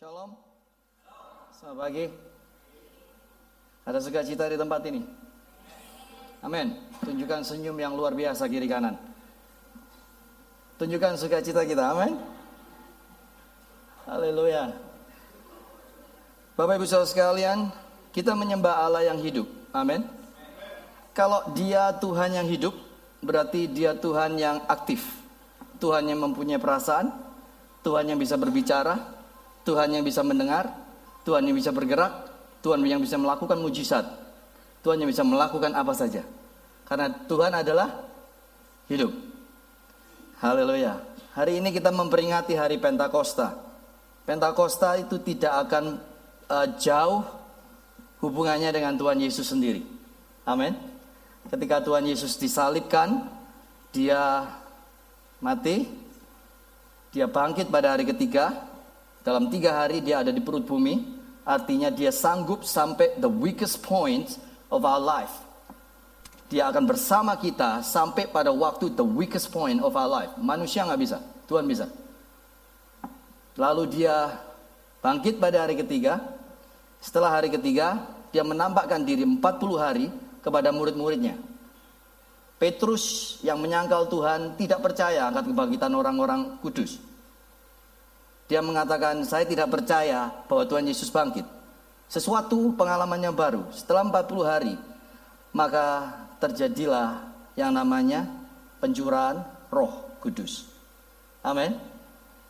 Shalom. Selamat pagi. Ada sukacita di tempat ini. Amin. Tunjukkan senyum yang luar biasa kiri kanan. Tunjukkan sukacita kita. Amin. Haleluya. Bapak Ibu Saudara sekalian, kita menyembah Allah yang hidup. Amin. Kalau Dia Tuhan yang hidup, berarti Dia Tuhan yang aktif. Tuhan yang mempunyai perasaan, Tuhan yang bisa berbicara, Tuhan yang bisa mendengar, Tuhan yang bisa bergerak, Tuhan yang bisa melakukan mujizat, Tuhan yang bisa melakukan apa saja. Karena Tuhan adalah hidup. Haleluya. Hari ini kita memperingati hari Pentakosta. Pentakosta itu tidak akan uh, jauh hubungannya dengan Tuhan Yesus sendiri. Amin. Ketika Tuhan Yesus disalibkan, dia mati, dia bangkit pada hari ketiga. Dalam tiga hari dia ada di perut bumi. Artinya dia sanggup sampai the weakest point of our life. Dia akan bersama kita sampai pada waktu the weakest point of our life. Manusia nggak bisa, Tuhan bisa. Lalu dia bangkit pada hari ketiga. Setelah hari ketiga, dia menampakkan diri 40 hari kepada murid-muridnya. Petrus yang menyangkal Tuhan tidak percaya akan kebangkitan orang-orang kudus. Dia mengatakan, saya tidak percaya bahwa Tuhan Yesus bangkit. Sesuatu pengalamannya baru. Setelah 40 hari, maka terjadilah yang namanya pencurahan roh kudus. Amin.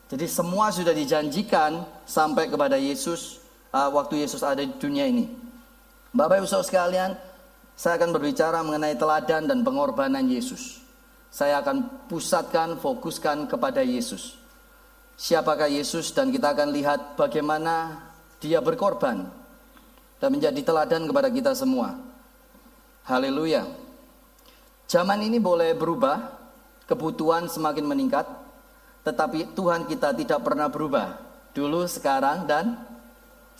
Jadi semua sudah dijanjikan sampai kepada Yesus uh, waktu Yesus ada di dunia ini. Bapak Ibu Saudara sekalian, saya akan berbicara mengenai teladan dan pengorbanan Yesus. Saya akan pusatkan, fokuskan kepada Yesus. Siapakah Yesus dan kita akan lihat bagaimana dia berkorban dan menjadi teladan kepada kita semua. Haleluya. Zaman ini boleh berubah, kebutuhan semakin meningkat, tetapi Tuhan kita tidak pernah berubah. Dulu, sekarang, dan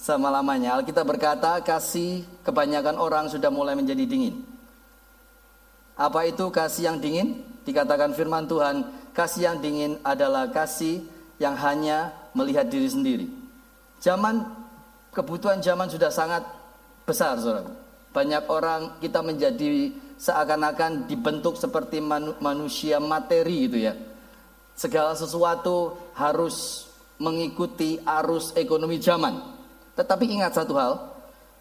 selama-lamanya. Alkitab berkata, kasih kebanyakan orang sudah mulai menjadi dingin. Apa itu kasih yang dingin? Dikatakan firman Tuhan, kasih yang dingin adalah kasih yang hanya melihat diri sendiri. Zaman kebutuhan zaman sudah sangat besar, saudara. Banyak orang kita menjadi seakan-akan dibentuk seperti manusia materi gitu ya. Segala sesuatu harus mengikuti arus ekonomi zaman. Tetapi ingat satu hal,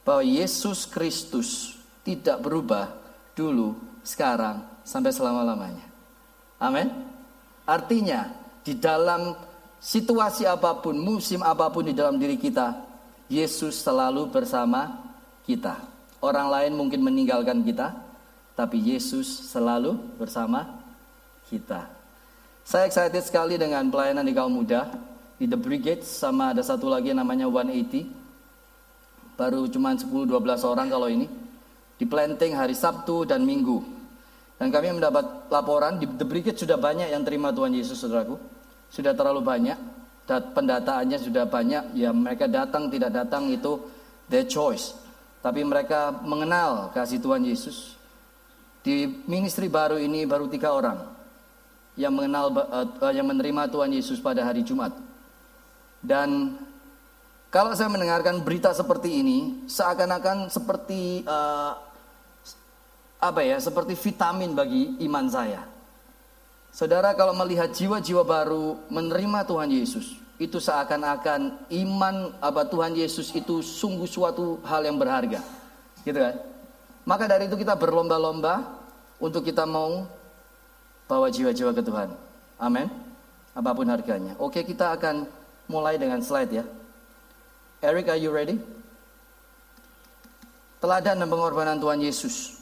bahwa Yesus Kristus tidak berubah dulu, sekarang, sampai selama-lamanya. Amin. Artinya, di dalam situasi apa pun, musim apa pun di dalam diri kita, Yesus selalu bersama kita. Orang lain mungkin meninggalkan kita, tapi Yesus selalu bersama kita. Saya excited sekali dengan pelayanan di kaum muda di The Brigade sama ada satu lagi yang namanya 180. Baru cuma 10-12 orang kalau ini. Di planting hari Sabtu dan Minggu. Dan kami mendapat laporan di The Brigade sudah banyak yang terima Tuhan Yesus saudaraku. Sudah terlalu banyak. Dan pendataannya sudah banyak. Ya mereka datang tidak datang itu their choice. Tapi mereka mengenal kasih Tuhan Yesus. Di ministry baru ini baru tiga orang yang mengenal uh, yang menerima Tuhan Yesus pada hari Jumat. Dan kalau saya mendengarkan berita seperti ini, seakan-akan seperti uh, apa ya, seperti vitamin bagi iman saya. Saudara kalau melihat jiwa-jiwa baru menerima Tuhan Yesus, itu seakan-akan iman apa Tuhan Yesus itu sungguh suatu hal yang berharga. Gitu kan? Maka dari itu kita berlomba-lomba untuk kita mau bawa jiwa-jiwa ke Tuhan. Amin. Apa pun harganya. Oke, kita akan mulai dengan slide ya. Eric, are you ready? Teladan dan pengorbanan Tuhan Yesus.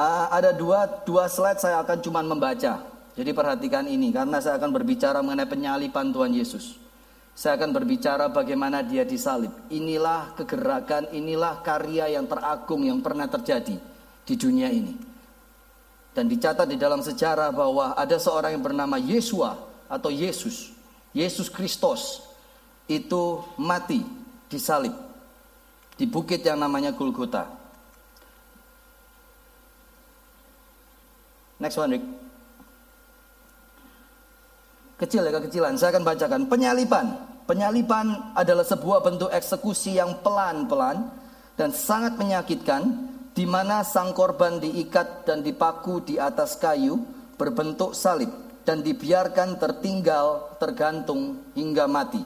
Uh, ada dua, dua slide saya akan cuma membaca. Jadi perhatikan ini karena saya akan berbicara mengenai penyalipan Tuhan Yesus. Saya akan berbicara bagaimana dia disalib. Inilah kegerakan, inilah karya yang teragung yang pernah terjadi di dunia ini. Dan dicatat di dalam sejarah bahwa ada seorang yang bernama Yesua atau Yesus. Yesus Kristus itu mati disalib di bukit yang namanya Golgota. Next one, Rick. Kecil ya kekecilan. Saya akan bacakan. Penyalipan. Penyalipan adalah sebuah bentuk eksekusi yang pelan-pelan dan sangat menyakitkan di mana sang korban diikat dan dipaku di atas kayu berbentuk salib dan dibiarkan tertinggal tergantung hingga mati.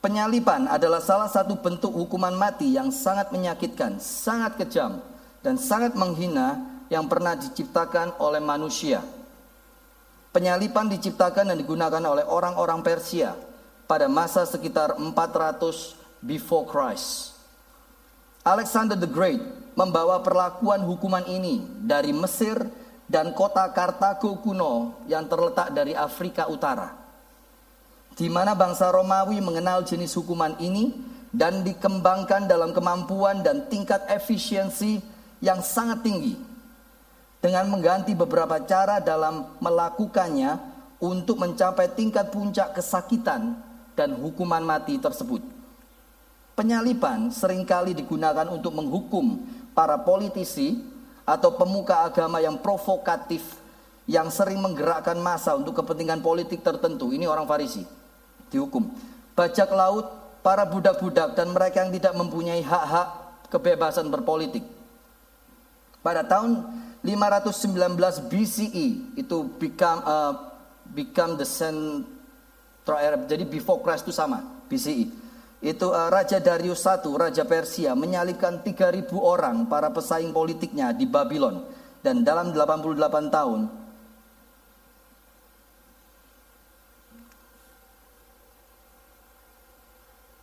Penyalipan adalah salah satu bentuk hukuman mati yang sangat menyakitkan, sangat kejam, dan sangat menghina yang pernah diciptakan oleh manusia. Penyalipan diciptakan dan digunakan oleh orang-orang Persia pada masa sekitar 400 before Christ. Alexander the Great membawa perlakuan hukuman ini dari Mesir dan kota Kartago kuno yang terletak dari Afrika Utara. Di mana bangsa Romawi mengenal jenis hukuman ini dan dikembangkan dalam kemampuan dan tingkat efisiensi yang sangat tinggi dengan mengganti beberapa cara dalam melakukannya untuk mencapai tingkat puncak kesakitan dan hukuman mati tersebut. Penyalipan sering kali digunakan untuk menghukum para politisi atau pemuka agama yang provokatif yang sering menggerakkan massa untuk kepentingan politik tertentu. Ini orang Farisi dihukum. Bajak laut, para budak-budak dan mereka yang tidak mempunyai hak-hak kebebasan berpolitik. Pada tahun 519 BCE itu become uh, become the central Arab. Jadi before Christ itu sama BCE. Itu uh, Raja Darius I, Raja Persia menyalibkan 3000 orang para pesaing politiknya di Babylon dan dalam 88 tahun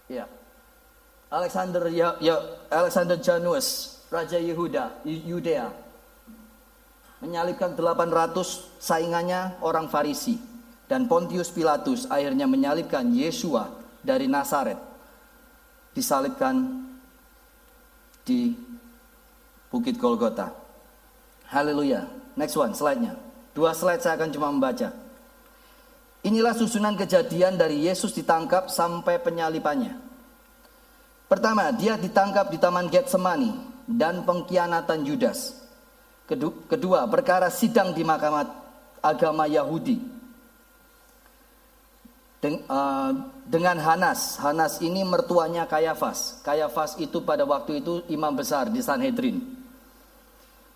Ya. Alexander ya, ya Alexander Janus, Raja Yehuda, Yudea menyalibkan 800 saingannya orang Farisi dan Pontius Pilatus akhirnya menyalibkan Yesua dari Nazaret disalibkan di Bukit Golgota. Haleluya. Next one, slide-nya. Dua slide saya akan cuma membaca. Inilah susunan kejadian dari Yesus ditangkap sampai penyalipannya. Pertama, dia ditangkap di Taman Getsemani dan pengkhianatan Yudas. Kedua, perkara sidang di mahkamah agama Yahudi. Eh, dengan Hanas, Hanas ini mertuanya Kayafas. Kayafas itu pada waktu itu imam besar di Sanhedrin.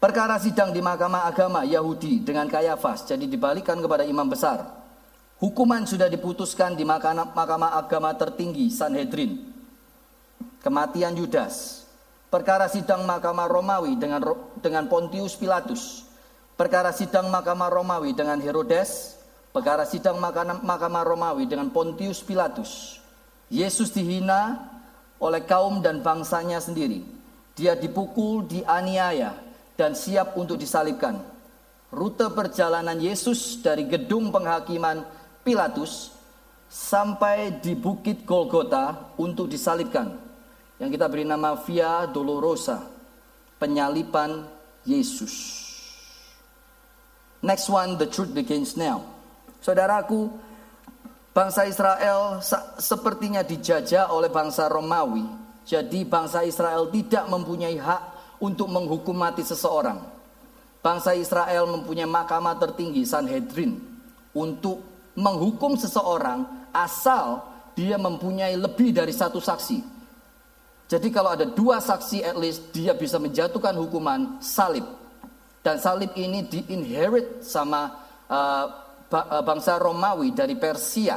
Perkara sidang di mahkamah agama Yahudi dengan Kayafas, jadi dibalikan kepada imam besar. Hukuman sudah diputuskan di mahkamah agama tertinggi Sanhedrin. Kematian Yudas, perkara sidang Mahkamah Romawi dengan dengan Pontius Pilatus, perkara sidang Mahkamah Romawi dengan Herodes, perkara sidang Mahkamah Romawi dengan Pontius Pilatus. Yesus dihina oleh kaum dan bangsanya sendiri. Dia dipukul, dianiaya, dan siap untuk disalibkan. Rute perjalanan Yesus dari gedung penghakiman Pilatus sampai di Bukit Golgota untuk disalibkan yang kita beri nama Via Dolorosa, penyalipan Yesus. Next one, the truth begins now. Saudaraku, bangsa Israel sepertinya dijajah oleh bangsa Romawi. Jadi bangsa Israel tidak mempunyai hak untuk menghukum mati seseorang. Bangsa Israel mempunyai mahkamah tertinggi Sanhedrin untuk menghukum seseorang asal dia mempunyai lebih dari satu saksi. Jadi kalau ada dua saksi at least dia bisa menjatuhkan hukuman salib. Dan salib ini diinherit sama uh, bangsa Romawi dari Persia.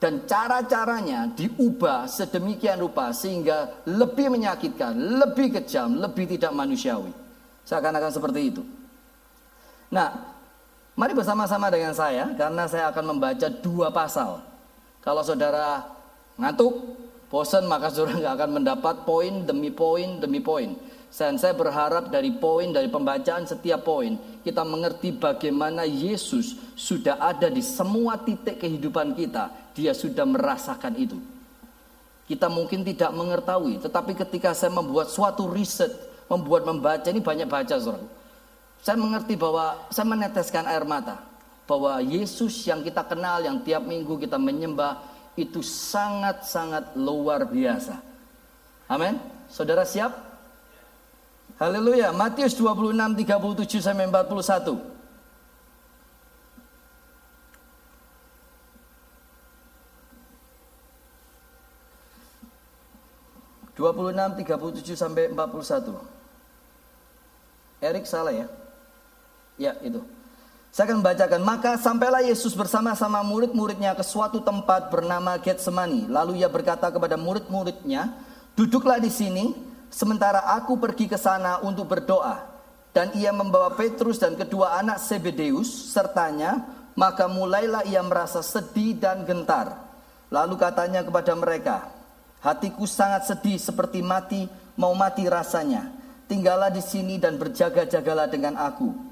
Dan cara-caranya diubah sedemikian rupa sehingga lebih menyakitkan, lebih kejam, lebih tidak manusiawi. Seakan-akan seperti itu. Nah, mari bersama-sama dengan saya karena saya akan membaca dua pasal. Kalau saudara ngantuk, bosan maka saudara nggak akan mendapat poin demi poin demi poin. Dan saya berharap dari poin dari pembacaan setiap poin kita mengerti bagaimana Yesus sudah ada di semua titik kehidupan kita. Dia sudah merasakan itu. Kita mungkin tidak mengetahui, tetapi ketika saya membuat suatu riset, membuat membaca ini banyak baca saudara. Saya mengerti bahwa saya meneteskan air mata bahwa Yesus yang kita kenal yang tiap minggu kita menyembah itu sangat-sangat luar biasa. Amin. Saudara siap? Haleluya. Matius 26 37 sampai 41. Dua puluh enam, tiga puluh tujuh sampai empat puluh satu. Erik salah ya? Ya itu. Saya akan bacakan. Maka sampailah Yesus bersama-sama murid-muridnya ke suatu tempat bernama Getsemani. Lalu ia berkata kepada murid-muridnya, duduklah di sini, sementara aku pergi ke sana untuk berdoa. Dan ia membawa Petrus dan kedua anak Sebedeus sertanya, maka mulailah ia merasa sedih dan gentar. Lalu katanya kepada mereka, Hatiku sangat sedih seperti mati, mau mati rasanya. Tinggallah di sini dan berjaga-jagalah dengan aku.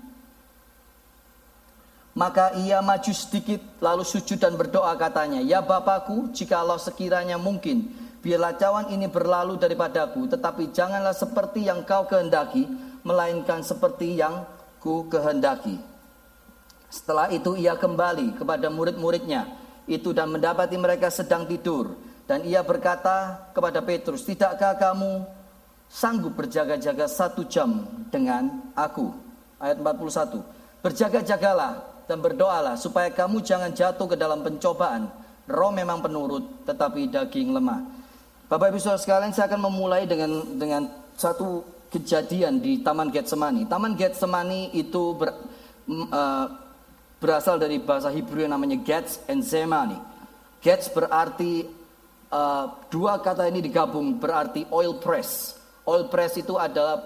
Maka ia maju sedikit lalu sujud dan berdoa katanya, Ya Bapakku, jikalau sekiranya mungkin, biarlah cawan ini berlalu daripadaku, tetapi janganlah seperti yang kau kehendaki, melainkan seperti yang ku kehendaki. Setelah itu ia kembali kepada murid-muridnya itu dan mendapati mereka sedang tidur. Dan ia berkata kepada Petrus, tidakkah kamu sanggup berjaga-jaga satu jam dengan aku? Ayat 41. Berjaga-jagalah dan berdoalah supaya kamu jangan jatuh ke dalam pencobaan. Roh memang penurut, tetapi daging lemah. Bapak Ibu Saudara sekalian, saya akan memulai dengan dengan satu kejadian di Taman Getsemani. Taman Getsemani itu ber, uh, berasal dari bahasa Hebrew yang namanya Gets and Zemani. Gets berarti uh, dua kata ini digabung berarti oil press. Oil press itu adalah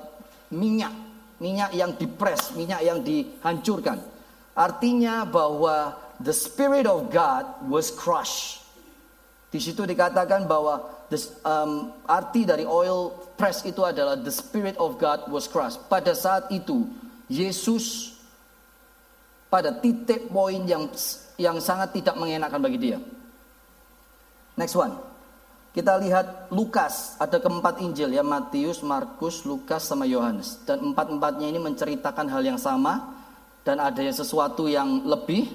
minyak, minyak yang dipres, minyak yang dihancurkan. Artinya bahwa the spirit of God was crushed. Di situ dikatakan bahwa the, um, arti dari oil press itu adalah the spirit of God was crushed. Pada saat itu Yesus pada titik poin yang yang sangat tidak mengenakan bagi dia. Next one. Kita lihat Lukas, ada keempat Injil ya, Matius, Markus, Lukas sama Yohanes. Dan empat-empatnya ini menceritakan hal yang sama dan ada sesuatu yang lebih.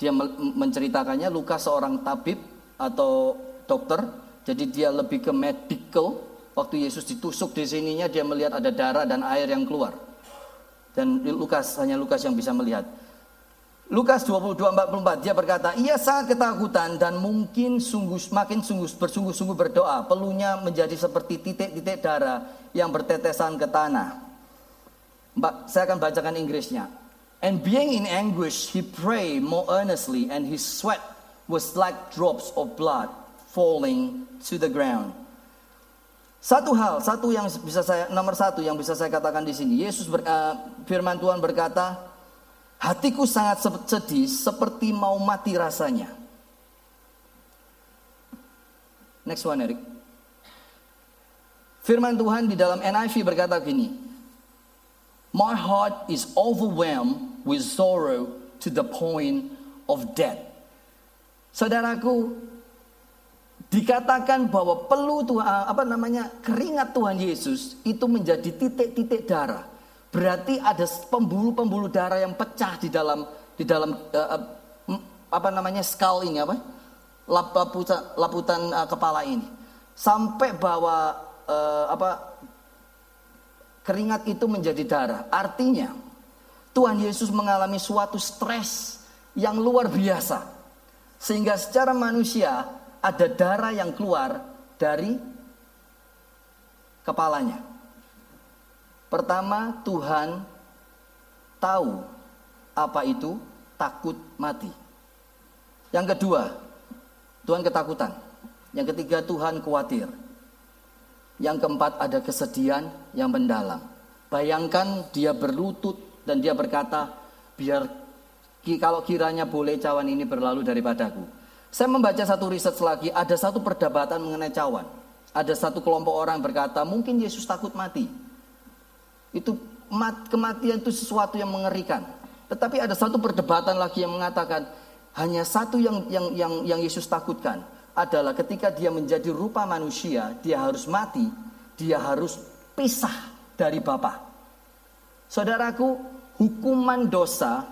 Dia menceritakannya Lukas seorang tabib atau dokter, jadi dia lebih ke medical. Waktu Yesus ditusuk di sininya dia melihat ada darah dan air yang keluar. Dan Lukas hanya Lukas yang bisa melihat. Lukas 22:44 dia berkata, "Ia sangat ketakutan dan mungkin sungguh semakin sungguh bersungguh-sungguh berdoa, pelunya menjadi seperti titik-titik darah yang bertetesan ke tanah." Mbak, saya akan bacakan Inggrisnya. And being in anguish, he prayed more earnestly, and his sweat was like drops of blood falling to the ground. Satu hal, satu yang bisa saya nomor satu yang bisa saya katakan di sini, Yesus ber, uh, firman Tuhan berkata, Hatiku sangat sedih seperti mau mati rasanya. Next one Eric. Firman Tuhan di dalam NIV berkata gini. My heart is overwhelmed with sorrow to the point of death. Saudaraku, dikatakan bahwa perlu Tuhan apa namanya keringat Tuhan Yesus itu menjadi titik-titik darah Berarti ada pembuluh-pembuluh darah yang pecah di dalam di dalam uh, apa namanya skull ini apa? laputan laputan uh, kepala ini. Sampai bahwa uh, apa keringat itu menjadi darah. Artinya Tuhan Yesus mengalami suatu stres yang luar biasa. Sehingga secara manusia ada darah yang keluar dari kepalanya. Pertama, Tuhan tahu apa itu takut mati. Yang kedua, Tuhan ketakutan. Yang ketiga, Tuhan khawatir. Yang keempat, ada kesedihan yang mendalam. Bayangkan dia berlutut dan dia berkata, biar kalau kiranya boleh cawan ini berlalu daripadaku. Saya membaca satu riset lagi, ada satu perdebatan mengenai cawan. Ada satu kelompok orang berkata, mungkin Yesus takut mati. Itu mat, kematian itu sesuatu yang mengerikan. Tetapi ada satu perdebatan lagi yang mengatakan hanya satu yang yang yang yang Yesus takutkan adalah ketika dia menjadi rupa manusia, dia harus mati, dia harus pisah dari Bapa. Saudaraku, hukuman dosa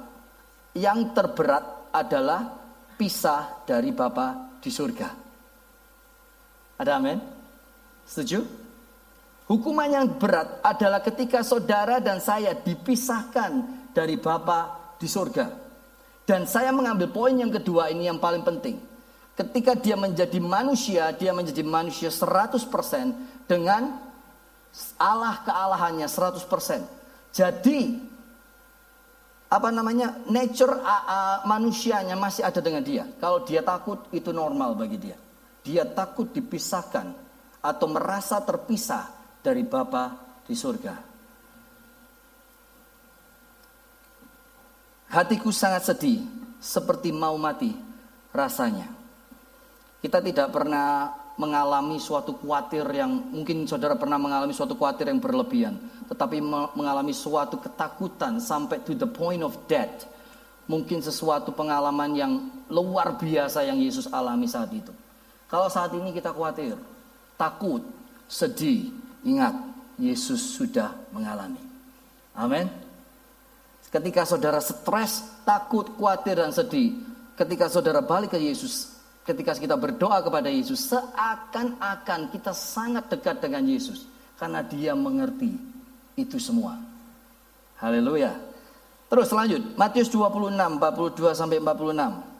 yang terberat adalah pisah dari Bapa di surga. Ada amin? Setuju? Hukuman yang berat adalah ketika saudara dan saya dipisahkan dari Bapa di surga. Dan saya mengambil poin yang kedua ini yang paling penting. Ketika dia menjadi manusia, dia menjadi manusia 100% dengan Allah kealahannya 100%. Jadi apa namanya nature uh, uh, manusianya masih ada dengan dia. Kalau dia takut itu normal bagi dia. Dia takut dipisahkan atau merasa terpisah dari Bapa di surga. Hatiku sangat sedih, seperti mau mati rasanya. Kita tidak pernah mengalami suatu khawatir yang mungkin saudara pernah mengalami suatu khawatir yang berlebihan, tetapi mengalami suatu ketakutan sampai to the point of death. Mungkin sesuatu pengalaman yang luar biasa yang Yesus alami saat itu. Kalau saat ini kita khawatir, takut, sedih, ingat Yesus sudah mengalami. Amin. Ketika saudara stres, takut, khawatir dan sedih, ketika saudara balik ke Yesus, ketika kita berdoa kepada Yesus, seakan-akan kita sangat dekat dengan Yesus karena Dia mengerti itu semua. Haleluya. Terus lanjut, Matius 26 42 sampai 46.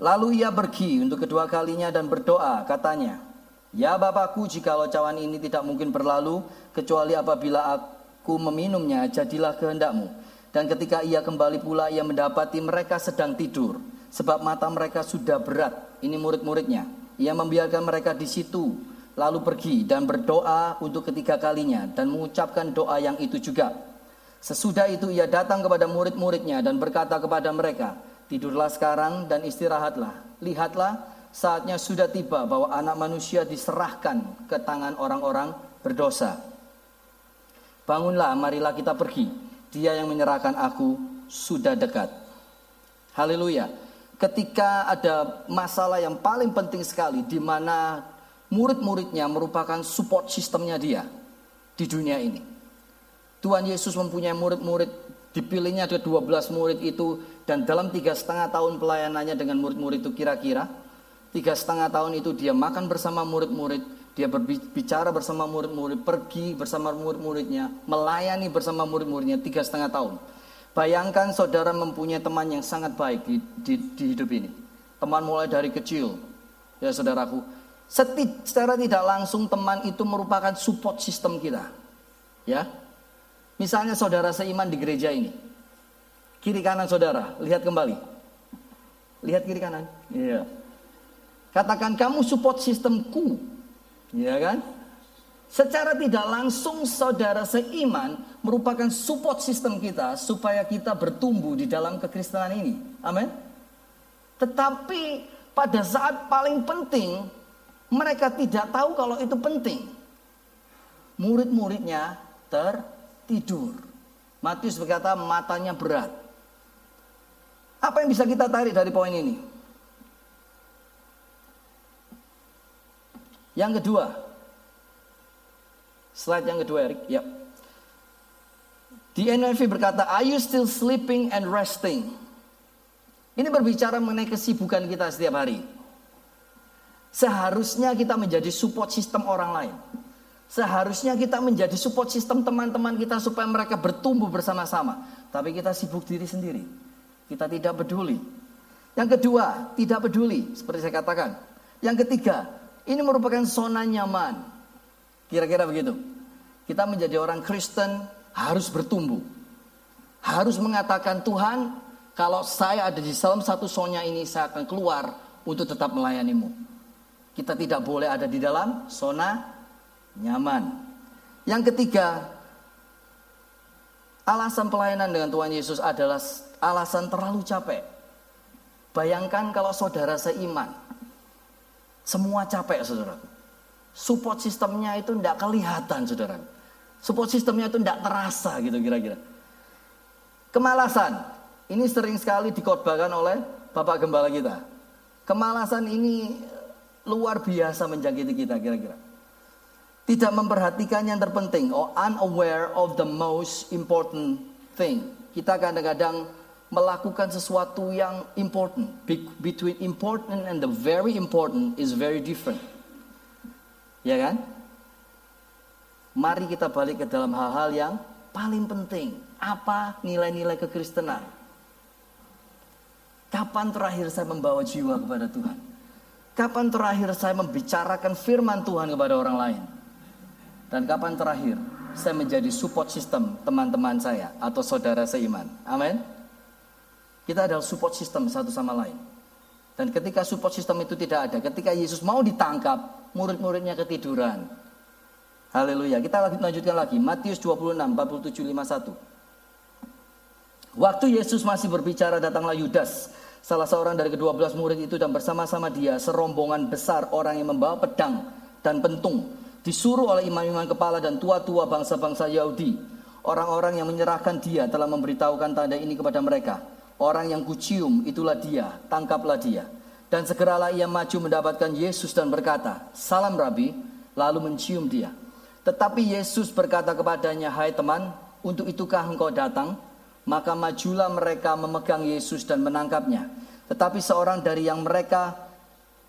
Lalu ia pergi untuk kedua kalinya dan berdoa, katanya, Ya Bapakku, jikalau cawan ini tidak mungkin berlalu, kecuali apabila aku meminumnya, jadilah kehendakmu. Dan ketika ia kembali pula, ia mendapati mereka sedang tidur sebab mata mereka sudah berat. Ini murid-muridnya. Ia membiarkan mereka di situ, lalu pergi dan berdoa untuk ketiga kalinya dan mengucapkan doa yang itu juga. Sesudah itu ia datang kepada murid-muridnya dan berkata kepada mereka, Tidurlah sekarang dan istirahatlah. Lihatlah, saatnya sudah tiba bahwa anak manusia diserahkan ke tangan orang-orang berdosa. Bangunlah, marilah kita pergi. Dia yang menyerahkan aku sudah dekat. Haleluya ketika ada masalah yang paling penting sekali di mana murid-muridnya merupakan support sistemnya dia di dunia ini. Tuhan Yesus mempunyai murid-murid, dipilihnya ada 12 murid itu dan dalam tiga setengah tahun pelayanannya dengan murid-murid itu kira-kira tiga setengah tahun itu dia makan bersama murid-murid, dia berbicara bersama murid-murid, pergi bersama murid-muridnya, melayani bersama murid-muridnya tiga setengah tahun. Bayangkan saudara mempunyai teman yang sangat baik di, di, di hidup ini. Teman mulai dari kecil, ya saudaraku. Seti, secara tidak langsung teman itu merupakan support sistem kita. Ya, Misalnya saudara seiman di gereja ini. Kiri kanan saudara, lihat kembali. Lihat kiri kanan. Iya. Katakan kamu support sistemku. Iya kan? Secara tidak langsung saudara seiman merupakan support sistem kita supaya kita bertumbuh di dalam kekristenan ini. Amin. Tetapi pada saat paling penting mereka tidak tahu kalau itu penting. Murid-muridnya tertidur. Matius berkata matanya berat. Apa yang bisa kita tarik dari poin ini? Yang kedua, Slide yang kedua Erik. Ya. Di NIV berkata, Are you still sleeping and resting? Ini berbicara mengenai kesibukan kita setiap hari. Seharusnya kita menjadi support sistem orang lain. Seharusnya kita menjadi support sistem teman-teman kita supaya mereka bertumbuh bersama-sama. Tapi kita sibuk diri sendiri. Kita tidak peduli. Yang kedua, tidak peduli, seperti saya katakan. Yang ketiga, ini merupakan zona nyaman. Kira-kira begitu. Kita menjadi orang Kristen harus bertumbuh. Harus mengatakan Tuhan, kalau saya ada di dalam satu sonya ini saya akan keluar untuk tetap melayanimu. Kita tidak boleh ada di dalam zona nyaman. Yang ketiga, alasan pelayanan dengan Tuhan Yesus adalah alasan terlalu capek. Bayangkan kalau saudara seiman, semua capek saudara. Support sistemnya itu tidak kelihatan saudara. Support sistemnya itu tidak terasa gitu kira-kira. Kemalasan. Ini sering sekali dikotbahkan oleh Bapak Gembala kita. Kemalasan ini luar biasa menjangkiti kita kira-kira. Tidak memperhatikan yang terpenting or unaware of the most important thing. Kita kadang-kadang melakukan sesuatu yang important. Between important and the very important is very different. Ya kan? Mari kita balik ke dalam hal-hal yang paling penting. Apa nilai-nilai kekristenan? Kapan terakhir saya membawa jiwa kepada Tuhan? Kapan terakhir saya membicarakan firman Tuhan kepada orang lain? Dan kapan terakhir saya menjadi support system teman-teman saya atau saudara seiman? Amin. Kita adalah support system satu sama lain. Dan ketika support system itu tidak ada, ketika Yesus mau ditangkap, murid-muridnya ketiduran. Haleluya. Kita lanjutkan lagi. Matius 26, 47, 51. Waktu Yesus masih berbicara, datanglah Yudas, salah seorang dari kedua belas murid itu dan bersama-sama dia serombongan besar orang yang membawa pedang dan pentung disuruh oleh imam-imam kepala dan tua-tua bangsa-bangsa Yahudi. Orang-orang yang menyerahkan dia telah memberitahukan tanda ini kepada mereka. Orang yang kucium itulah dia, tangkaplah dia. Dan segeralah ia maju mendapatkan Yesus dan berkata, Salam Rabi, lalu mencium dia. Tetapi Yesus berkata kepadanya, Hai teman, untuk itukah engkau datang? Maka majulah mereka memegang Yesus dan menangkapnya. Tetapi seorang dari yang mereka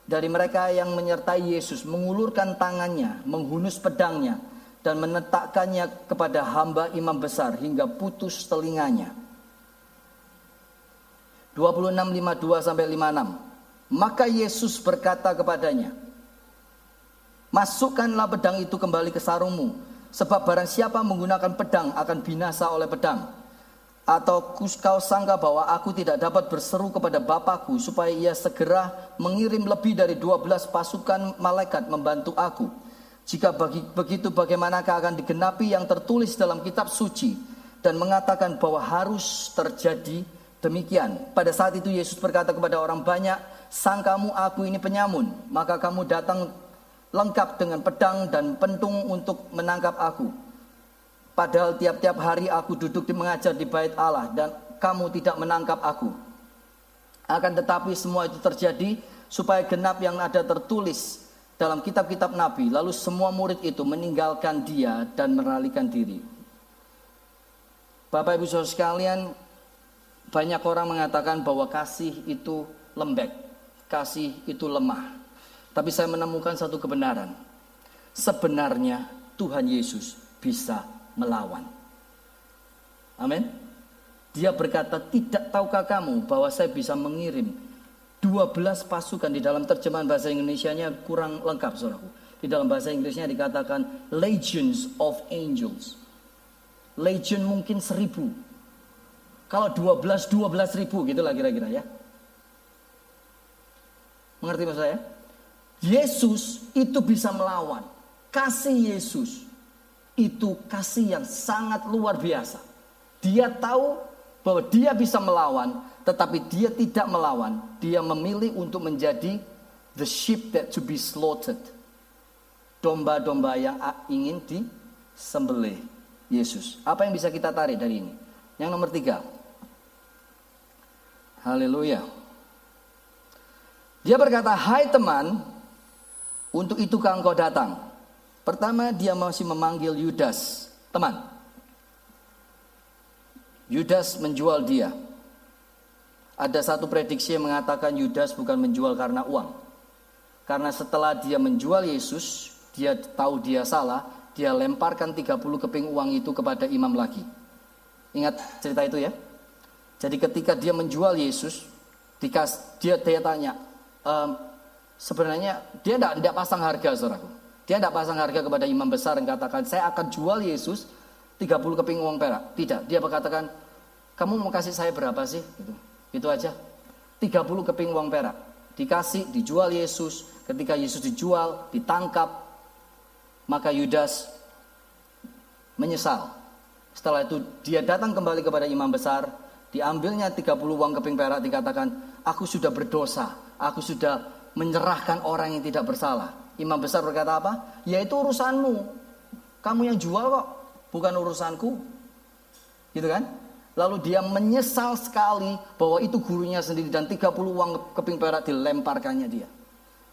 dari mereka yang menyertai Yesus mengulurkan tangannya, menghunus pedangnya dan menetakkannya kepada hamba imam besar hingga putus telinganya. 26:52 sampai 56. Maka Yesus berkata kepadanya, Masukkanlah pedang itu kembali ke sarungmu, sebab barang siapa menggunakan pedang akan binasa oleh pedang. Atau kau sangka bahwa aku tidak dapat berseru kepada Bapakku supaya ia segera mengirim lebih dari 12 pasukan malaikat membantu aku. Jika begitu bagaimanakah akan digenapi yang tertulis dalam kitab suci dan mengatakan bahwa harus terjadi demikian. Pada saat itu Yesus berkata kepada orang banyak, sangkamu aku ini penyamun, maka kamu datang lengkap dengan pedang dan pentung untuk menangkap aku. Padahal tiap-tiap hari aku duduk di mengajar di bait Allah dan kamu tidak menangkap aku. Akan tetapi semua itu terjadi supaya genap yang ada tertulis dalam kitab-kitab Nabi. Lalu semua murid itu meninggalkan dia dan meralikan diri. Bapak Ibu Saudara sekalian, banyak orang mengatakan bahwa kasih itu lembek, kasih itu lemah. Tapi saya menemukan satu kebenaran. Sebenarnya Tuhan Yesus bisa melawan. Amin. Dia berkata, tidak tahukah kamu bahwa saya bisa mengirim 12 pasukan di dalam terjemahan bahasa Indonesia-nya kurang lengkap saudaraku. Di dalam bahasa Inggrisnya dikatakan legions of angels. Legion mungkin seribu. Kalau 12, 12 ribu gitu lah kira-kira ya. Mengerti maksud saya? Yesus itu bisa melawan. Kasih Yesus itu kasih yang sangat luar biasa. Dia tahu bahwa dia bisa melawan, tetapi dia tidak melawan. Dia memilih untuk menjadi the sheep that to be slaughtered. Domba-domba yang ingin disembelih Yesus. Apa yang bisa kita tarik dari ini? Yang nomor tiga. Haleluya. Dia berkata, hai teman, untuk itu engkau datang. Pertama dia masih memanggil Yudas, teman. Yudas menjual dia. Ada satu prediksi yang mengatakan Yudas bukan menjual karena uang. Karena setelah dia menjual Yesus, dia tahu dia salah, dia lemparkan 30 keping uang itu kepada imam lagi. Ingat cerita itu ya? Jadi ketika dia menjual Yesus, dia, dia tanya, ehm, sebenarnya dia tidak pasang harga saudaraku. Dia tidak pasang harga kepada imam besar dan katakan, saya akan jual Yesus 30 keping uang perak. Tidak, dia berkatakan, kamu mau kasih saya berapa sih? Gitu. Itu aja. 30 keping uang perak. Dikasih, dijual Yesus. Ketika Yesus dijual, ditangkap, maka Yudas menyesal. Setelah itu dia datang kembali kepada imam besar, diambilnya 30 uang keping perak dikatakan, aku sudah berdosa, aku sudah menyerahkan orang yang tidak bersalah. Imam besar berkata apa? Yaitu urusanmu. Kamu yang jual kok, bukan urusanku. Gitu kan? Lalu dia menyesal sekali bahwa itu gurunya sendiri dan 30 uang keping perak dilemparkannya dia.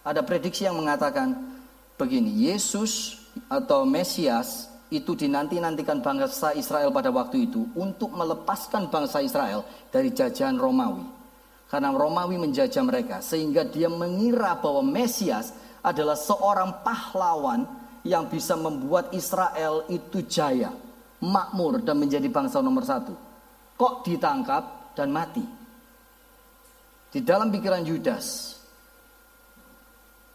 Ada prediksi yang mengatakan begini, Yesus atau Mesias itu dinanti-nantikan bangsa Israel pada waktu itu untuk melepaskan bangsa Israel dari jajahan Romawi. Karena Romawi menjajah mereka sehingga dia mengira bahwa Mesias adalah seorang pahlawan yang bisa membuat Israel itu jaya, makmur dan menjadi bangsa nomor satu. Kok ditangkap dan mati? Di dalam pikiran Yudas,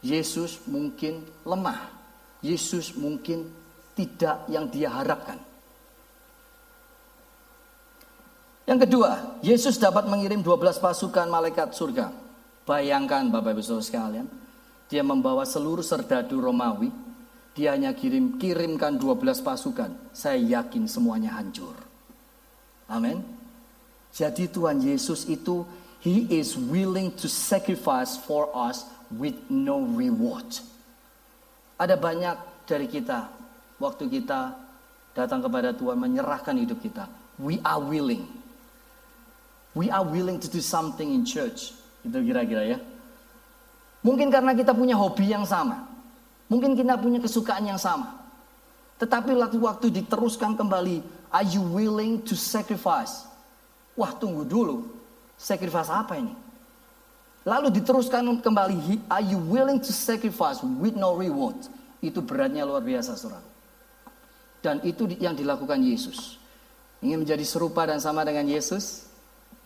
Yesus mungkin lemah. Yesus mungkin tidak yang dia harapkan. Yang kedua, Yesus dapat mengirim 12 pasukan malaikat surga. Bayangkan Bapak Ibu Saudara sekalian, dia membawa seluruh serdadu Romawi, dia hanya kirim kirimkan 12 pasukan. Saya yakin semuanya hancur. Amin. Jadi Tuhan Yesus itu he is willing to sacrifice for us with no reward. Ada banyak dari kita waktu kita datang kepada Tuhan menyerahkan hidup kita. We are willing. We are willing to do something in church. Itu kira-kira ya. Mungkin karena kita punya hobi yang sama. Mungkin kita punya kesukaan yang sama. Tetapi waktu-waktu diteruskan kembali, are you willing to sacrifice? Wah tunggu dulu, sacrifice apa ini? Lalu diteruskan kembali, are you willing to sacrifice with no reward? Itu beratnya luar biasa saudara. Dan itu yang dilakukan Yesus. Ingin menjadi serupa dan sama dengan Yesus,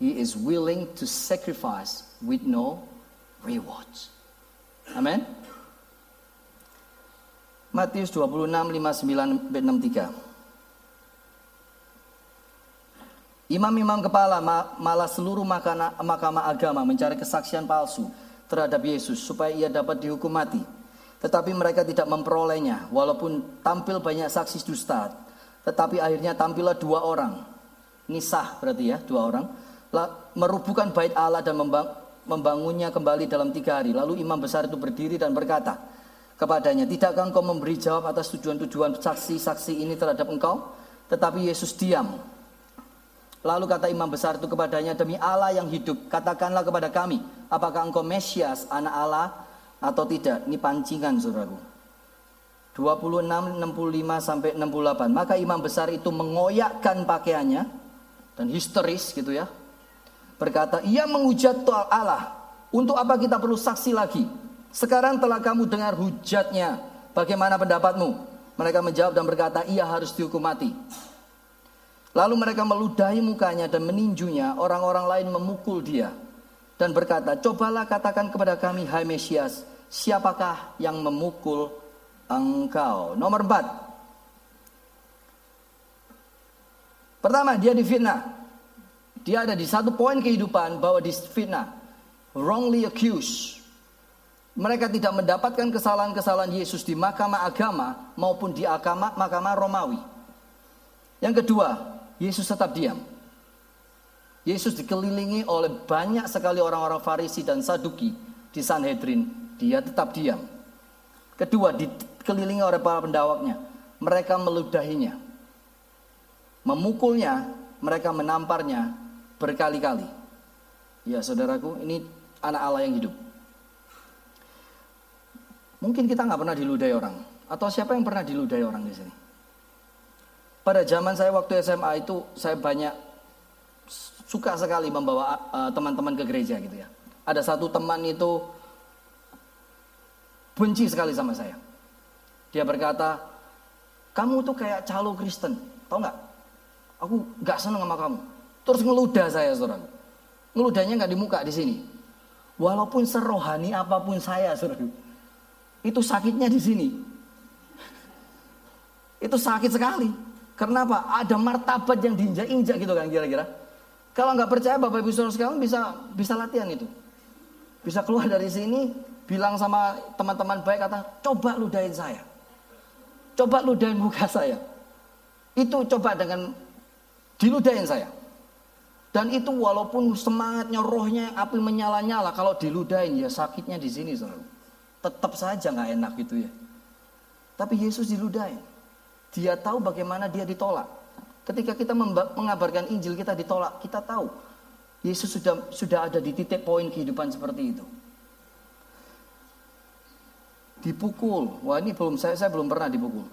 He is willing to sacrifice with no reward. Amin. Matius 26, 59, 63. Imam-imam kepala malah seluruh mahkamah agama mencari kesaksian palsu terhadap Yesus supaya ia dapat dihukum mati. Tetapi mereka tidak memperolehnya walaupun tampil banyak saksi dusta. Tetapi akhirnya tampillah dua orang. Nisah berarti ya dua orang. Merubuhkan bait Allah dan membangunnya kembali dalam tiga hari. Lalu imam besar itu berdiri dan berkata kepadanya, Tidakkah engkau memberi jawab atas tujuan-tujuan saksi-saksi ini terhadap engkau? Tetapi Yesus diam Lalu kata imam besar itu kepadanya, demi Allah yang hidup, katakanlah kepada kami, apakah engkau Mesias, anak Allah, atau tidak? Ini pancingan saudaraku. 26, 65 sampai 68. Maka imam besar itu mengoyakkan pakaiannya dan histeris gitu ya. Berkata, ia menghujat Allah. Untuk apa kita perlu saksi lagi? Sekarang telah kamu dengar hujatnya. Bagaimana pendapatmu? Mereka menjawab dan berkata, ia harus dihukum mati. Lalu mereka meludahi mukanya dan meninjunya, orang-orang lain memukul dia dan berkata, "Cobalah katakan kepada kami, hai Mesias, siapakah yang memukul engkau?" Nomor empat. Pertama, dia difitnah. Dia ada di satu poin kehidupan bahwa difitnah. Wrongly accused. Mereka tidak mendapatkan kesalahan-kesalahan Yesus di mahkamah agama maupun di agama mahkamah Romawi. Yang kedua, Yesus tetap diam. Yesus dikelilingi oleh banyak sekali orang-orang Farisi dan Saduki di Sanhedrin. Dia tetap diam. Kedua, dikelilingi oleh para pendawaknya. Mereka meludahinya. Memukulnya, mereka menamparnya berkali-kali. Ya saudaraku, ini anak Allah yang hidup. Mungkin kita nggak pernah diludahi orang. Atau siapa yang pernah diludahi orang di sini? Pada zaman saya waktu SMA itu saya banyak suka sekali membawa eh, teman-teman uh, ke gereja gitu ya. Ada satu teman itu benci sekali sama saya. Dia berkata, kamu tuh kayak calo Kristen, tau nggak? Aku nggak seneng sama kamu. Terus ngeludah saya, saudara. Ngeludahnya nggak di muka di sini. Walaupun serohani apa pun saya, saudara. Itu sakitnya di sini. Itu sakit sekali. Karena apa? Ada martabat yang diinjak-injak gitu kan kira-kira. Kalau nggak percaya Bapak Ibu Saudara sekalian bisa bisa latihan itu. Bisa keluar dari sini bilang sama teman-teman baik kata, "Coba ludahin saya." Coba ludahin muka saya. Itu coba dengan diludahin saya. Dan itu walaupun semangatnya rohnya api menyala-nyala kalau diludahin ya sakitnya di sini saudara. Tetap saja nggak enak gitu ya. Tapi Yesus diludahin. Dia tahu bagaimana dia ditolak. Ketika kita mengabarkan Injil kita ditolak, kita tahu Yesus sudah sudah ada di titik poin kehidupan seperti itu. Dipukul, wah ini belum saya saya belum pernah dipukul.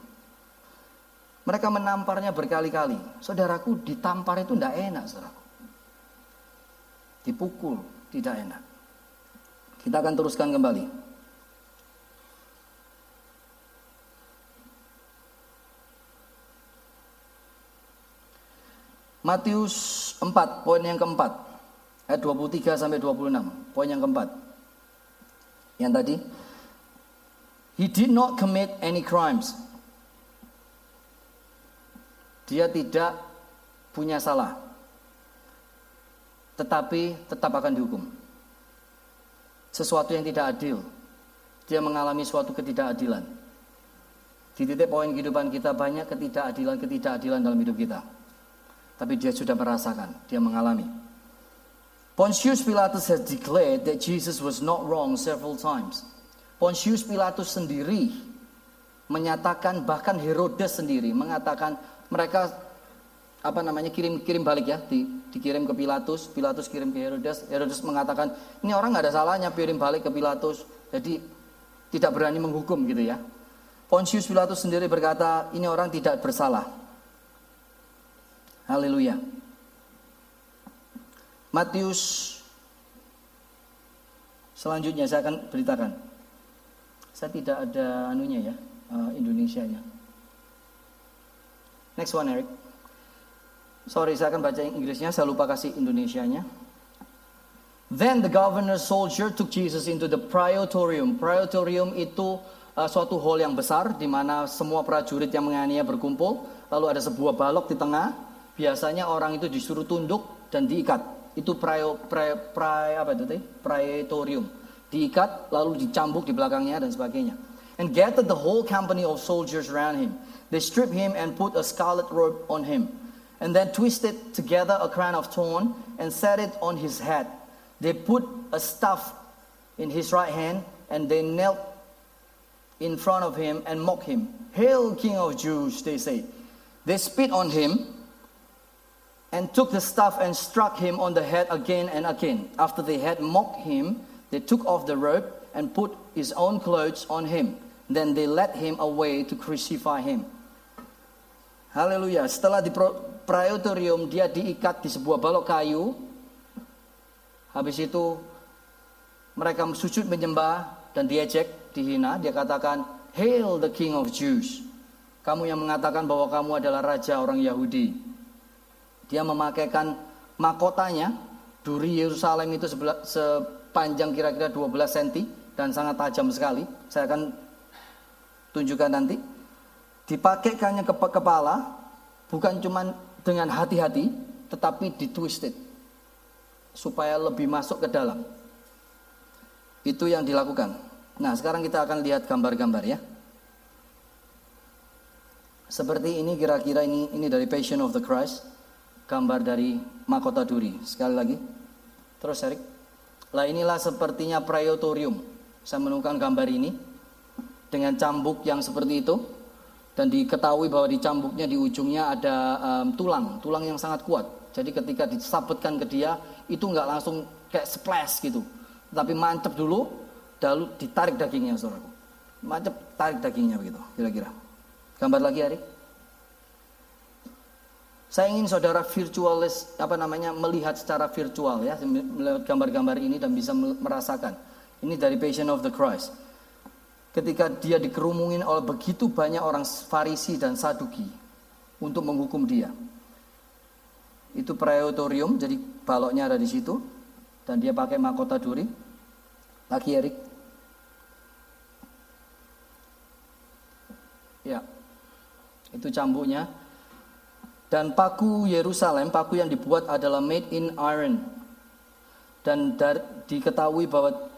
Mereka menamparnya berkali-kali. Saudaraku ditampar itu tidak enak, saudaraku. Dipukul tidak enak. Kita akan teruskan kembali. Matius 4, poin yang keempat. Ayat 23 sampai 26, poin yang keempat. Yang tadi, He did not commit any crimes. Dia tidak punya salah. Tetapi tetap akan dihukum. Sesuatu yang tidak adil. Dia mengalami suatu ketidakadilan. Di titik poin kehidupan kita banyak ketidakadilan-ketidakadilan dalam hidup kita. Tapi dia sudah merasakan, dia mengalami. Pontius Pilatus has declared that Jesus was not wrong several times. Pontius Pilatus sendiri menyatakan bahkan Herodes sendiri mengatakan mereka apa namanya kirim kirim balik ya di, dikirim ke Pilatus Pilatus kirim ke Herodes Herodes mengatakan ini orang nggak ada salahnya kirim balik ke Pilatus jadi tidak berani menghukum gitu ya Pontius Pilatus sendiri berkata ini orang tidak bersalah Haleluya Matius selanjutnya saya akan beritakan. Saya tidak ada anunya ya, uh, Indonesia-nya. Next one Eric. Sorry, saya akan baca Inggrisnya, saya lupa kasih Indonesianya. Then the governor's soldier took Jesus into the praetorium. Praetorium itu uh, suatu hall yang besar di mana semua prajurit yang menganiaya berkumpul. Lalu ada sebuah balok di tengah. Biasanya orang itu disuruh tunduk dan diikat itu prayo, prayo, prayo, apa itu? Praetorium. Diikat lalu dicambuk di belakangnya dan sebagainya. And gathered the whole company of soldiers around him. They stripped him and put a scarlet robe on him. And then twisted together a crown of thorn and set it on his head. They put a staff in his right hand and they knelt in front of him and mocked him. Hail, King of Jews, they say. They spit on him and took the staff and struck him on the head again and again. After they had mocked him, they took off the robe and put his own clothes on him. Then they led him away to crucify him. Haleluya. Setelah di praetorium dia diikat di sebuah balok kayu. Habis itu mereka sujud menyembah dan diejek, dihina. Dia katakan, "Hail the King of Jews." Kamu yang mengatakan bahwa kamu adalah raja orang Yahudi. Dia memakaikan mahkotanya, duri Yerusalem itu sepanjang kira-kira 12 cm dan sangat tajam sekali. Saya akan tunjukkan nanti. Dipakaikannya ke kepala, bukan cuma dengan hati-hati, tetapi ditwisted. Supaya lebih masuk ke dalam. Itu yang dilakukan. Nah sekarang kita akan lihat gambar-gambar ya. Seperti ini kira-kira ini ini dari Passion of the Christ gambar dari mahkota duri. Sekali lagi. Terus Erik. Lah inilah sepertinya praetorium. Saya menemukan gambar ini dengan cambuk yang seperti itu dan diketahui bahwa di cambuknya di ujungnya ada um, tulang, tulang yang sangat kuat. Jadi ketika disabetkan ke dia itu nggak langsung kayak splash gitu, tapi mancep dulu, lalu ditarik dagingnya, saudaraku. Mancep, tarik dagingnya begitu, kira-kira. Gambar lagi, Erik. Saya ingin saudara virtualis apa namanya melihat secara virtual ya melihat gambar-gambar ini dan bisa merasakan. Ini dari Passion of the Christ. Ketika dia dikerumungin oleh begitu banyak orang Farisi dan Saduki untuk menghukum dia. Itu praetorium, jadi baloknya ada di situ dan dia pakai mahkota duri. Lagi Erik. Ya. Itu cambuknya dan paku Yerusalem, paku yang dibuat adalah made in iron. Dan dar, diketahui bahwa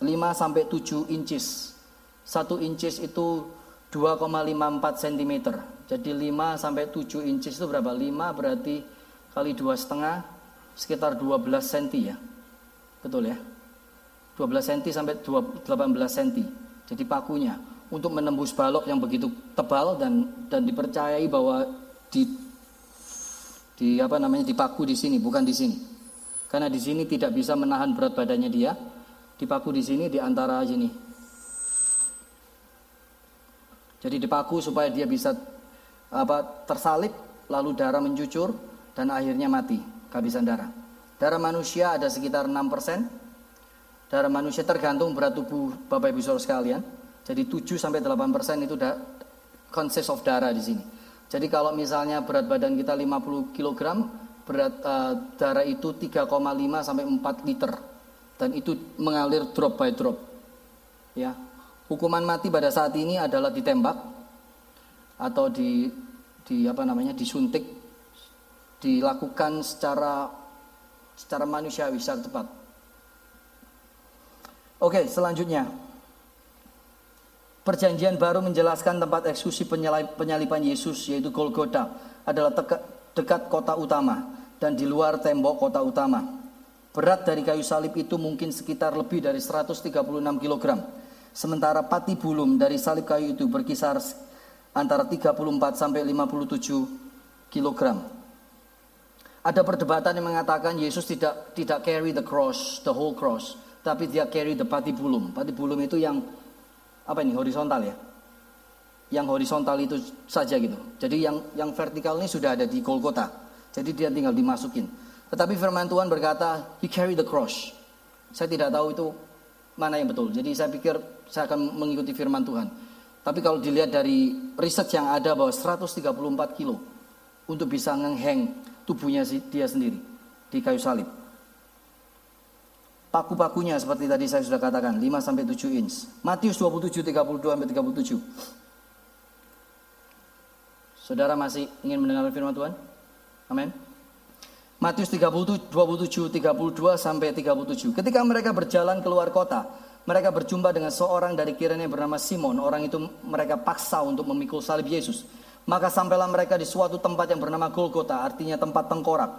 5 sampai 7 inches. 1 inches itu 2,54 cm. Jadi 5 sampai 7 inches itu berapa? 5 berarti kali 2 setengah sekitar 12 cm ya. Betul ya? 12 cm sampai 18 cm. Jadi pakunya untuk menembus balok yang begitu tebal dan dan dipercayai bahwa di di apa namanya dipaku di sini bukan di sini. Karena di sini tidak bisa menahan berat badannya dia, dipaku di sini di antara sini. Jadi dipaku supaya dia bisa apa tersalib lalu darah mencucur dan akhirnya mati kehabisan darah. Darah manusia ada sekitar 6%. Darah manusia tergantung berat tubuh Bapak Ibu Saudara sekalian. Jadi 7 sampai 8 persen itu da, consist of darah di sini. Jadi kalau misalnya berat badan kita 50 kg, berat uh, darah itu 3,5 sampai 4 liter. Dan itu mengalir drop by drop. Ya, hukuman mati pada saat ini adalah ditembak atau di di apa namanya disuntik dilakukan secara secara manusiawi secara tepat. Oke, selanjutnya Perjanjian baru menjelaskan tempat eksekusi penyalipan Yesus yaitu Golgota adalah dekat kota utama dan di luar tembok kota utama. Berat dari kayu salib itu mungkin sekitar lebih dari 136 kg. Sementara pati bulum dari salib kayu itu berkisar antara 34 sampai 57 kg. Ada perdebatan yang mengatakan Yesus tidak tidak carry the cross, the whole cross, tapi dia carry the pati bulum. Pati bulum itu yang apa ini horizontal ya? Yang horizontal itu saja gitu. Jadi yang yang vertikal ini sudah ada di Golgota. Jadi dia tinggal dimasukin. Tetapi firman Tuhan berkata, He carry the cross. Saya tidak tahu itu mana yang betul. Jadi saya pikir saya akan mengikuti firman Tuhan. Tapi kalau dilihat dari riset yang ada bahwa 134 kilo untuk bisa ngeheng tubuhnya dia sendiri di kayu salib. Paku-pakunya seperti tadi saya sudah katakan 5 sampai 7 inch. Matius 27 32 sampai 37. Saudara masih ingin mendengar firman Tuhan? Amin. Matius 30, 27 32 sampai 37. Ketika mereka berjalan keluar kota, mereka berjumpa dengan seorang dari kiranya bernama Simon. Orang itu mereka paksa untuk memikul salib Yesus. Maka sampailah mereka di suatu tempat yang bernama Golgota, artinya tempat tengkorak.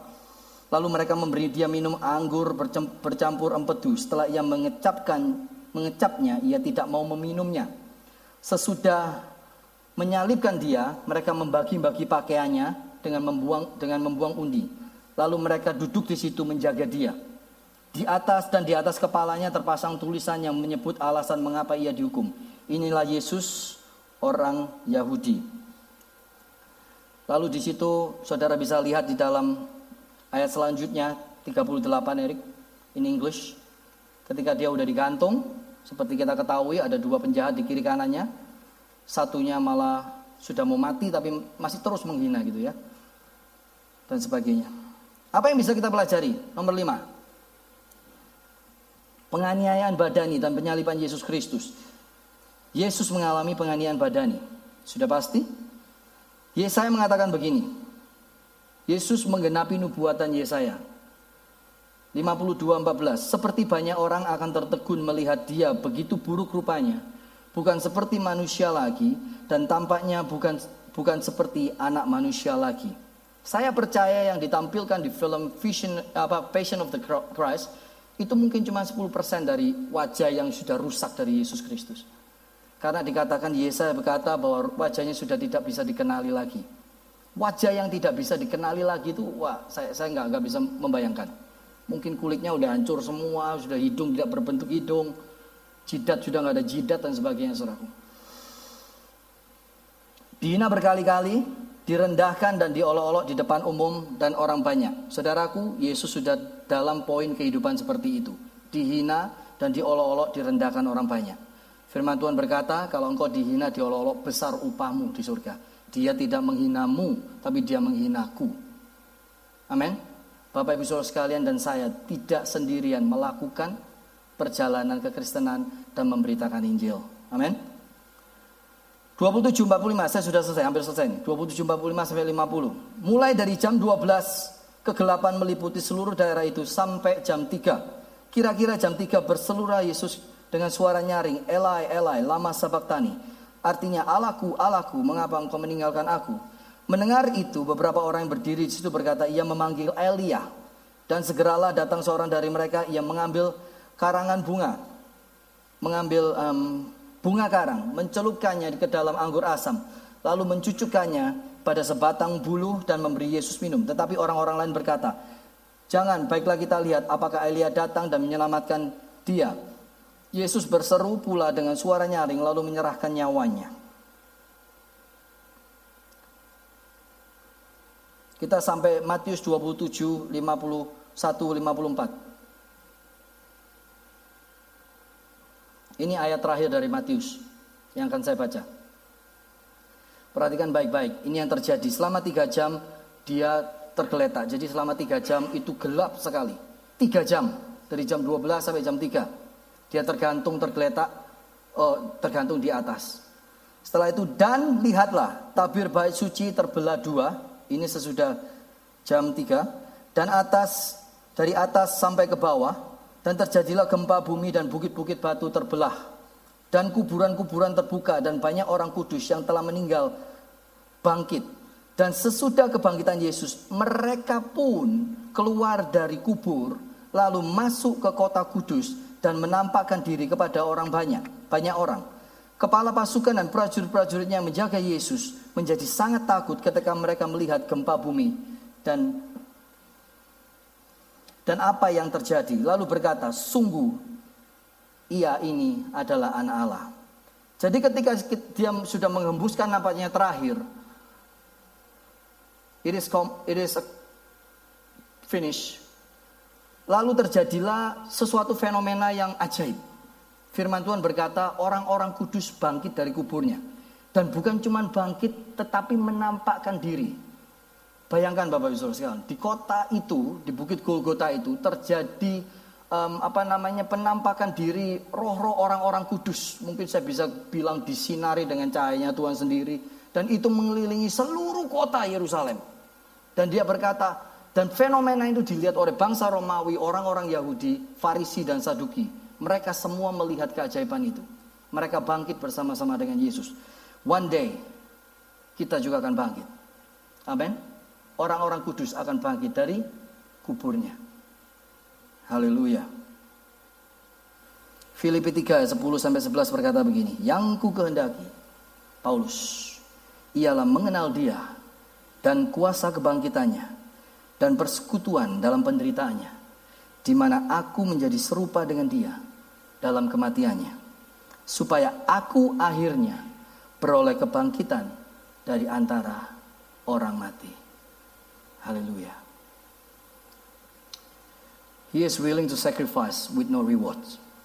Lalu mereka memberi dia minum anggur bercampur empedu. Setelah ia mengecapkan mengecapnya, ia tidak mau meminumnya. Sesudah menyalibkan dia, mereka membagi-bagi pakaiannya dengan membuang dengan membuang undi. Lalu mereka duduk di situ menjaga dia. Di atas dan di atas kepalanya terpasang tulisan yang menyebut alasan mengapa ia dihukum. Inilah Yesus orang Yahudi. Lalu di situ saudara bisa lihat di dalam Ayat selanjutnya 38 Erik in English. Ketika dia udah digantung, seperti kita ketahui ada dua penjahat di kiri kanannya. Satunya malah sudah mau mati tapi masih terus menghina gitu ya. Dan sebagainya. Apa yang bisa kita pelajari? Nomor lima. Penganiayaan badani dan penyalipan Yesus Kristus. Yesus mengalami penganiayaan badani. Sudah pasti? Yesaya mengatakan begini, Yesus menggenapi nubuatan Yesaya. 52:14 Seperti banyak orang akan tertegun melihat dia begitu buruk rupanya, bukan seperti manusia lagi dan tampaknya bukan bukan seperti anak manusia lagi. Saya percaya yang ditampilkan di film Vision apa Passion of the Christ itu mungkin cuma 10% dari wajah yang sudah rusak dari Yesus Kristus. Karena dikatakan Yesaya berkata bahwa wajahnya sudah tidak bisa dikenali lagi. Wajah yang tidak bisa dikenali lagi itu, wah saya saya nggak nggak bisa membayangkan. Mungkin kulitnya udah hancur semua, sudah hidung tidak berbentuk hidung, jidat sudah nggak ada jidat dan sebagainya, saudaraku. Dihina berkali-kali, direndahkan dan diolok-olok di depan umum dan orang banyak. Saudaraku, Yesus sudah dalam poin kehidupan seperti itu. Dihina dan diolok-olok, direndahkan orang banyak. Firman Tuhan berkata, kalau engkau dihina, diolok-olok, besar upahmu di surga. Dia tidak menghinamu, tapi dia menghinaku. Amin. Bapak Ibu Saudara sekalian dan saya tidak sendirian melakukan perjalanan kekristenan dan memberitakan Injil. Amin. 27.45 saya sudah selesai, hampir selesai 27.45 sampai 50. Mulai dari jam 12 kegelapan meliputi seluruh daerah itu sampai jam 3. Kira-kira jam 3 berseluruh Yesus dengan suara nyaring, Elai, Elai, lama sabaktani. Artinya Allahku, Allahku, mengapa engkau meninggalkan aku? Mendengar itu beberapa orang yang berdiri di situ berkata ia memanggil Elia. Dan segeralah datang seorang dari mereka yang mengambil karangan bunga. Mengambil um, bunga karang, mencelupkannya ke dalam anggur asam. Lalu mencucukkannya pada sebatang bulu dan memberi Yesus minum. Tetapi orang-orang lain berkata, Jangan, baiklah kita lihat apakah Elia datang dan menyelamatkan dia. Yesus berseru pula dengan suara nyaring lalu menyerahkan nyawanya. Kita sampai Matius 27, 51, 54. Ini ayat terakhir dari Matius yang akan saya baca. Perhatikan baik-baik, ini yang terjadi. Selama tiga jam dia tergeletak. Jadi selama tiga jam itu gelap sekali. Tiga jam, dari jam 12 sampai jam 3. Dia tergantung tergeletak oh, tergantung di atas. Setelah itu dan lihatlah tabir bait suci terbelah dua. Ini sesudah jam 3 dan atas dari atas sampai ke bawah dan terjadilah gempa bumi dan bukit-bukit batu terbelah dan kuburan-kuburan terbuka dan banyak orang kudus yang telah meninggal bangkit dan sesudah kebangkitan Yesus mereka pun keluar dari kubur lalu masuk ke kota kudus dan menampakkan diri kepada orang banyak banyak orang kepala pasukan dan prajurit-prajuritnya yang menjaga Yesus menjadi sangat takut ketika mereka melihat gempa bumi dan dan apa yang terjadi lalu berkata sungguh ia ini adalah anak Allah. Jadi ketika dia sudah mengembuskan nampaknya terakhir, it is, it is a finish. Lalu terjadilah sesuatu fenomena yang ajaib. Firman Tuhan berkata, orang-orang kudus bangkit dari kuburnya. Dan bukan cuma bangkit, tetapi menampakkan diri. Bayangkan Bapak Ibu sekalian, di kota itu, di Bukit Golgota itu terjadi um, apa namanya penampakan diri roh-roh orang-orang kudus. Mungkin saya bisa bilang disinari dengan cahayanya Tuhan sendiri dan itu mengelilingi seluruh kota Yerusalem. Dan dia berkata, dan fenomena itu dilihat oleh bangsa Romawi, orang-orang Yahudi, Farisi dan Saduki. Mereka semua melihat keajaiban itu. Mereka bangkit bersama-sama dengan Yesus. One day kita juga akan bangkit. Amin. Orang-orang kudus akan bangkit dari kuburnya. Haleluya. Filipi 3 10 sampai 11 berkata begini, "Yang ku kehendaki Paulus ialah mengenal Dia dan kuasa kebangkitannya dan persekutuan dalam penderitaannya, di mana aku menjadi serupa dengan Dia dalam kematiannya, supaya aku akhirnya beroleh kebangkitan dari antara orang mati." Haleluya. He is willing to sacrifice with no reward.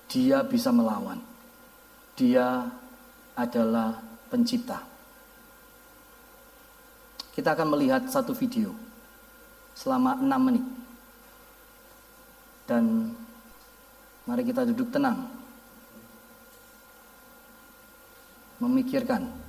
Dia bisa melawan. Dia adalah pencipta. Kita akan melihat satu video selama enam menit. Dan mari kita duduk tenang. Memikirkan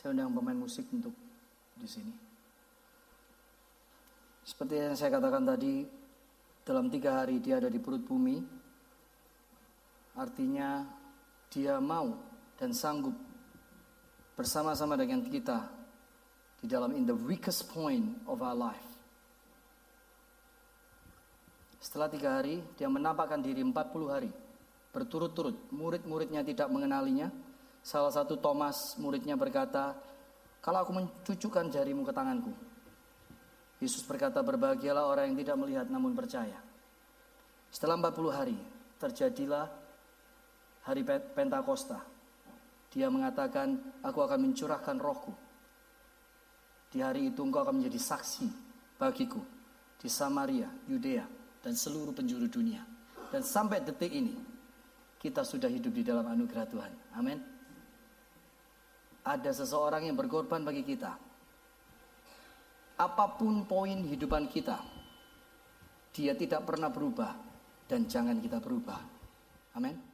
Saya undang pemain musik untuk di sini. Seperti yang saya katakan tadi, dalam tiga hari dia ada di perut bumi. Artinya dia mau dan sanggup bersama-sama dengan kita di dalam in the weakest point of our life. Setelah tiga hari, dia menampakkan diri 40 hari. Berturut-turut, murid-muridnya tidak mengenalinya. Salah satu Thomas, muridnya berkata, kalau aku mencucukkan jarimu ke tanganku. Yesus berkata, berbahagialah orang yang tidak melihat namun percaya. Setelah 40 hari, terjadilah hari Pentakosta. Dia mengatakan, aku akan mencurahkan rohku. Di hari itu engkau akan menjadi saksi bagiku di Samaria, Yudea, dan seluruh penjuru dunia. Dan sampai detik ini, kita sudah hidup di dalam anugerah Tuhan. Amin. Ada seseorang yang berkorban bagi kita. Apa pun poin hidupan kita, dia tidak pernah berubah dan jangan kita berubah. Amin.